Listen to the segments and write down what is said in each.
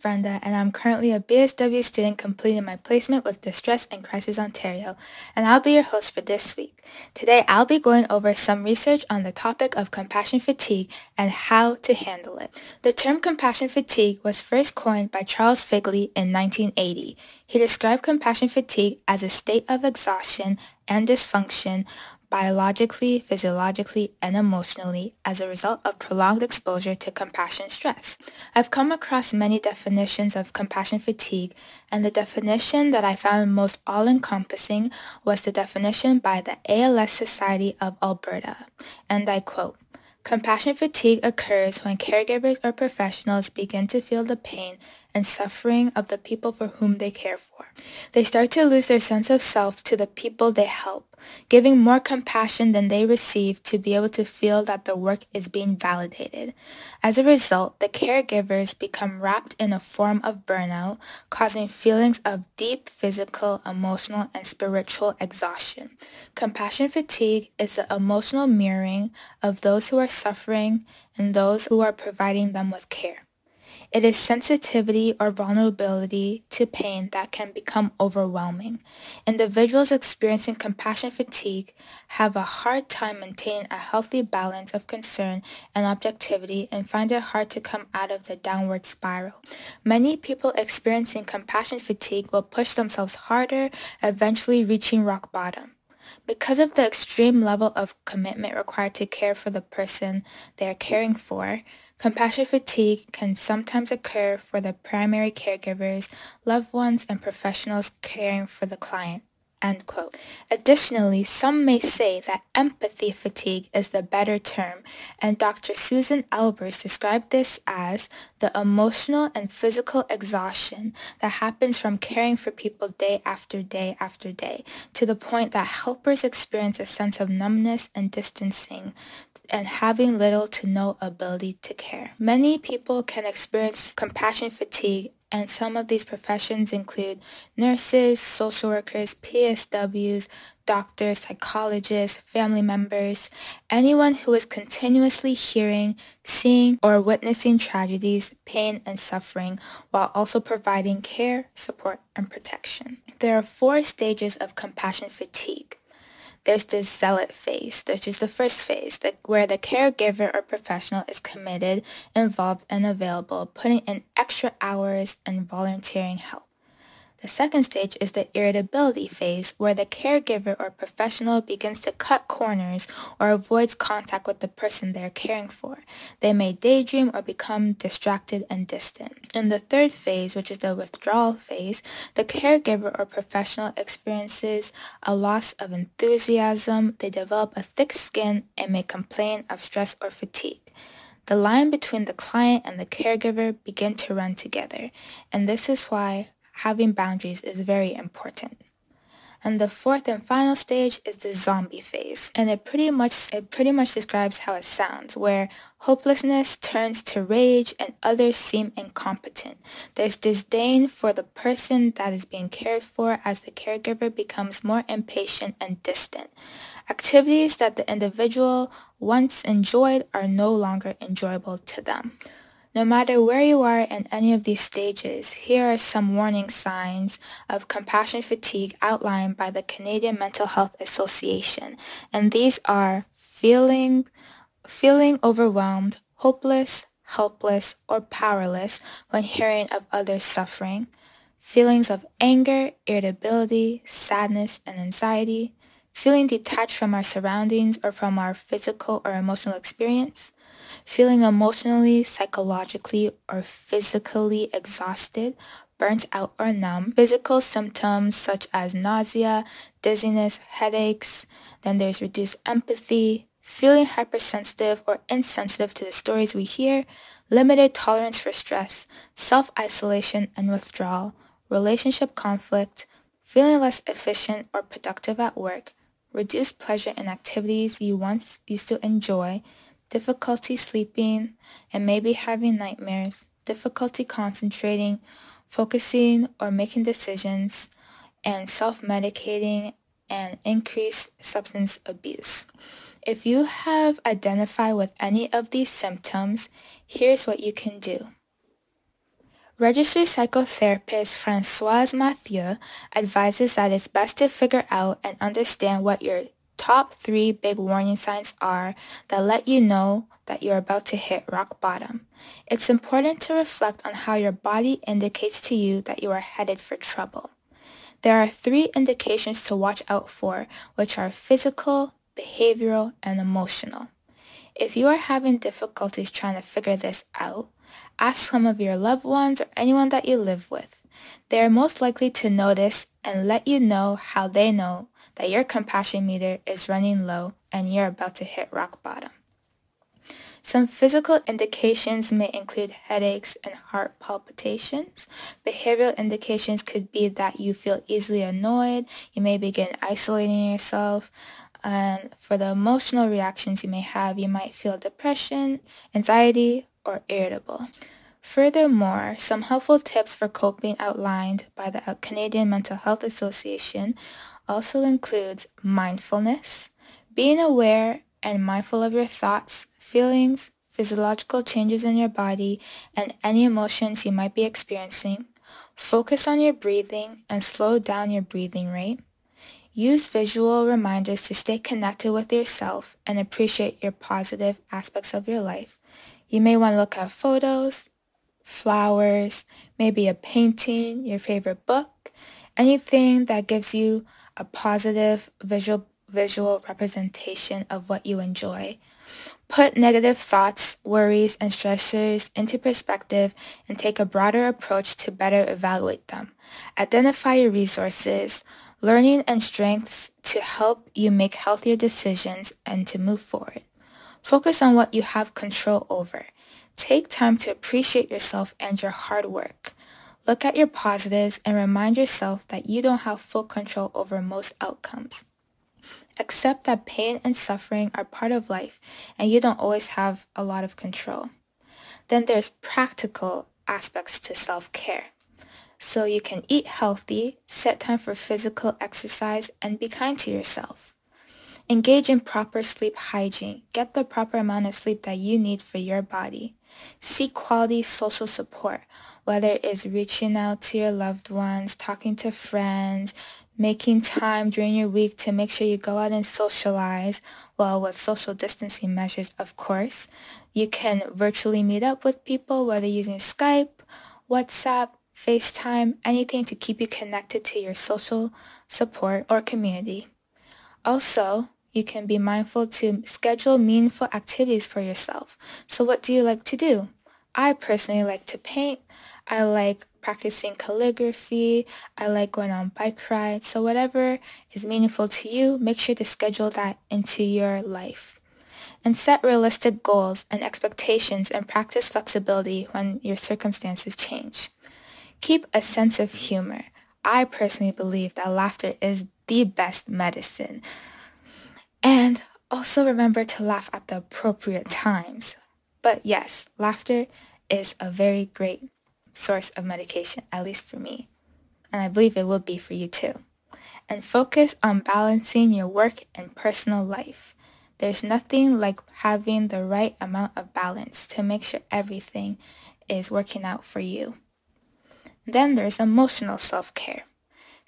Brenda, and I'm currently a BSW student completing my placement with Distress and Crisis Ontario, and I'll be your host for this week. Today, I'll be going over some research on the topic of compassion fatigue and how to handle it. The term compassion fatigue was first coined by Charles Figley in 1980. He described compassion fatigue as a state of exhaustion and dysfunction biologically, physiologically, and emotionally as a result of prolonged exposure to compassion stress. I've come across many definitions of compassion fatigue, and the definition that I found most all-encompassing was the definition by the ALS Society of Alberta, and I quote, Compassion fatigue occurs when caregivers or professionals begin to feel the pain and suffering of the people for whom they care for. They start to lose their sense of self to the people they help, giving more compassion than they receive to be able to feel that their work is being validated. As a result, the caregivers become wrapped in a form of burnout, causing feelings of deep physical, emotional, and spiritual exhaustion. Compassion fatigue is the emotional mirroring of those who are suffering and those who are providing them with care. It is sensitivity or vulnerability to pain that can become overwhelming. Individuals experiencing compassion fatigue have a hard time maintaining a healthy balance of concern and objectivity and find it hard to come out of the downward spiral. Many people experiencing compassion fatigue will push themselves harder, eventually reaching rock bottom. Because of the extreme level of commitment required to care for the person they are caring for, compassion fatigue can sometimes occur for the primary caregivers, loved ones, and professionals caring for the client. Additionally, some may say that empathy fatigue is the better term, and Dr. Susan Albers described this as the emotional and physical exhaustion that happens from caring for people day after day after day, to the point that helpers experience a sense of numbness and distancing and having little to no ability to care. Many people can experience compassion fatigue and some of these professions include nurses, social workers, PSWs, doctors, psychologists, family members, anyone who is continuously hearing, seeing, or witnessing tragedies, pain, and suffering while also providing care, support, and protection. There are four stages of compassion fatigue. There's the zealot phase, which is the first phase, the, where the caregiver or professional is committed, involved, and available, putting in extra hours and volunteering help. The second stage is the irritability phase, where the caregiver or professional begins to cut corners or avoids contact with the person they are caring for. They may daydream or become distracted and distant. In the third phase, which is the withdrawal phase, the caregiver or professional experiences a loss of enthusiasm, they develop a thick skin, and may complain of stress or fatigue. The line between the client and the caregiver begin to run together, and this is why having boundaries is very important. And the fourth and final stage is the zombie phase. And it pretty much it pretty much describes how it sounds, where hopelessness turns to rage and others seem incompetent. There's disdain for the person that is being cared for as the caregiver becomes more impatient and distant. Activities that the individual once enjoyed are no longer enjoyable to them. No matter where you are in any of these stages, here are some warning signs of compassion fatigue outlined by the Canadian Mental Health Association. And these are feeling, feeling overwhelmed, hopeless, helpless, or powerless when hearing of others suffering, feelings of anger, irritability, sadness, and anxiety, feeling detached from our surroundings or from our physical or emotional experience, feeling emotionally, psychologically, or physically exhausted, burnt out or numb, physical symptoms such as nausea, dizziness, headaches, then there's reduced empathy, feeling hypersensitive or insensitive to the stories we hear, limited tolerance for stress, self-isolation and withdrawal, relationship conflict, feeling less efficient or productive at work, reduced pleasure in activities you once used to enjoy, difficulty sleeping, and maybe having nightmares, difficulty concentrating, focusing or making decisions, and self-medicating and increased substance abuse. If you have identified with any of these symptoms, here's what you can do. Registered psychotherapist Françoise Mathieu advises that it's best to figure out and understand what your top three big warning signs are that let you know that you're about to hit rock bottom. It's important to reflect on how your body indicates to you that you are headed for trouble. There are three indications to watch out for, which are physical, behavioral, and emotional. If you are having difficulties trying to figure this out, ask some of your loved ones or anyone that you live with. They are most likely to notice and let you know how they know that your compassion meter is running low and you're about to hit rock bottom. Some physical indications may include headaches and heart palpitations. Behavioral indications could be that you feel easily annoyed, you may begin isolating yourself, and for the emotional reactions you may have, you might feel depression, anxiety, or irritable. Furthermore, some helpful tips for coping outlined by the Canadian Mental Health Association also includes mindfulness, being aware and mindful of your thoughts, feelings, physiological changes in your body, and any emotions you might be experiencing. Focus on your breathing and slow down your breathing rate. Use visual reminders to stay connected with yourself and appreciate your positive aspects of your life. You may want to look at photos, flowers, maybe a painting, your favorite book, anything that gives you a positive visual visual representation of what you enjoy. Put negative thoughts, worries, and stressors into perspective and take a broader approach to better evaluate them. Identify your resources, learning and strengths to help you make healthier decisions and to move forward. Focus on what you have control over. Take time to appreciate yourself and your hard work. Look at your positives and remind yourself that you don't have full control over most outcomes. Accept that pain and suffering are part of life and you don't always have a lot of control. Then there's practical aspects to self-care so you can eat healthy, set time for physical exercise, and be kind to yourself. Engage in proper sleep hygiene. Get the proper amount of sleep that you need for your body. Seek quality social support, whether it's reaching out to your loved ones, talking to friends, making time during your week to make sure you go out and socialize, well, with social distancing measures, of course. You can virtually meet up with people, whether using Skype, WhatsApp, FaceTime, anything to keep you connected to your social support or community. Also, you can be mindful to schedule meaningful activities for yourself. So what do you like to do? I personally like to paint. I like practicing calligraphy. I like going on bike rides. So whatever is meaningful to you, make sure to schedule that into your life. And set realistic goals and expectations and practice flexibility when your circumstances change. Keep a sense of humor. I personally believe that laughter is the best medicine. And also remember to laugh at the appropriate times. But yes, laughter is a very great source of medication, at least for me. And I believe it will be for you too. And focus on balancing your work and personal life. There's nothing like having the right amount of balance to make sure everything is working out for you. Then there's emotional self-care.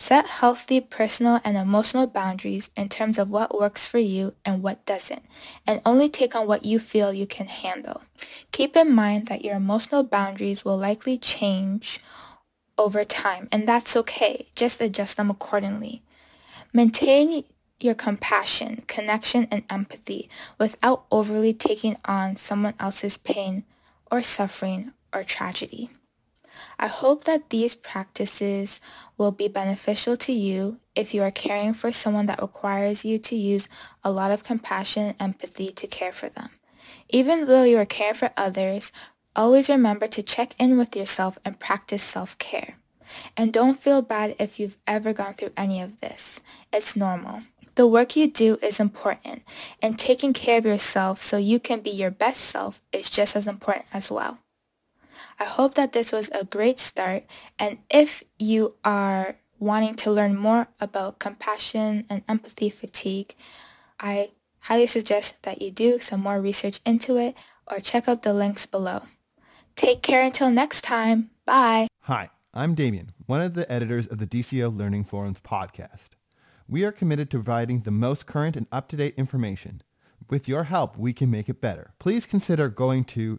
Set healthy personal and emotional boundaries in terms of what works for you and what doesn't, and only take on what you feel you can handle. Keep in mind that your emotional boundaries will likely change over time, and that's okay. Just adjust them accordingly. Maintain your compassion, connection, and empathy without overly taking on someone else's pain or suffering or tragedy. I hope that these practices will be beneficial to you if you are caring for someone that requires you to use a lot of compassion and empathy to care for them. Even though you are caring for others, always remember to check in with yourself and practice self-care. And don't feel bad if you've ever gone through any of this. It's normal. The work you do is important, and taking care of yourself so you can be your best self is just as important as well. I hope that this was a great start, and if you are wanting to learn more about compassion and empathy fatigue, I highly suggest that you do some more research into it or check out the links below. Take care until next time. Bye. Hi, I'm Damien, one of the editors of the DCO Learning Forums podcast. We are committed to providing the most current and up-to-date information. With your help, we can make it better. Please consider going to